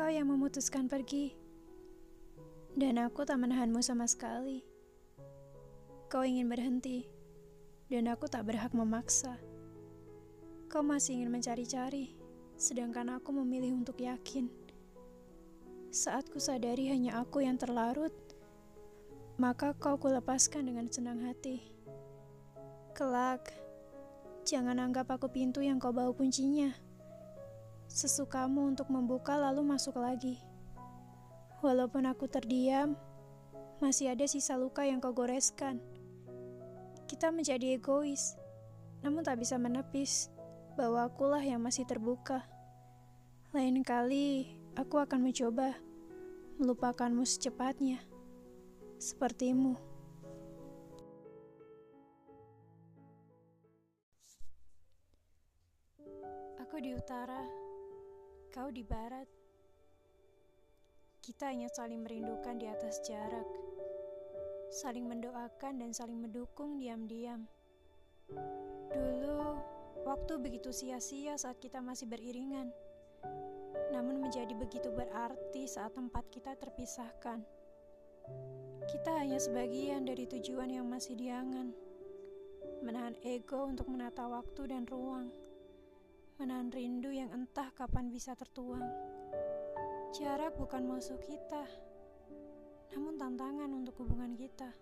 Kau yang memutuskan pergi, dan aku tak menahanmu sama sekali. Kau ingin berhenti, dan aku tak berhak memaksa. Kau masih ingin mencari-cari, sedangkan aku memilih untuk yakin. Saat ku sadari hanya aku yang terlarut, maka kau kulepaskan dengan senang hati. Kelak, jangan anggap aku pintu yang kau bawa kuncinya. Sesukamu untuk membuka lalu masuk lagi. Walaupun aku terdiam, masih ada sisa luka yang kau goreskan. Kita menjadi egois, namun tak bisa menepis bahwa akulah yang masih terbuka. Lain kali, aku akan mencoba melupakanmu secepatnya, sepertimu. Aku di utara, kau di barat. Kita hanya saling merindukan di atas jarak, saling mendoakan dan saling mendukung diam-diam. Dulu, waktu begitu sia-sia saat kita masih beriringan, namun menjadi begitu berarti saat tempat kita terpisahkan. Kita hanya sebagian dari tujuan yang masih diangan, menahan ego untuk menata waktu dan ruang menahan rindu yang entah kapan bisa tertuang. Jarak bukan musuh kita, namun tantangan untuk hubungan kita.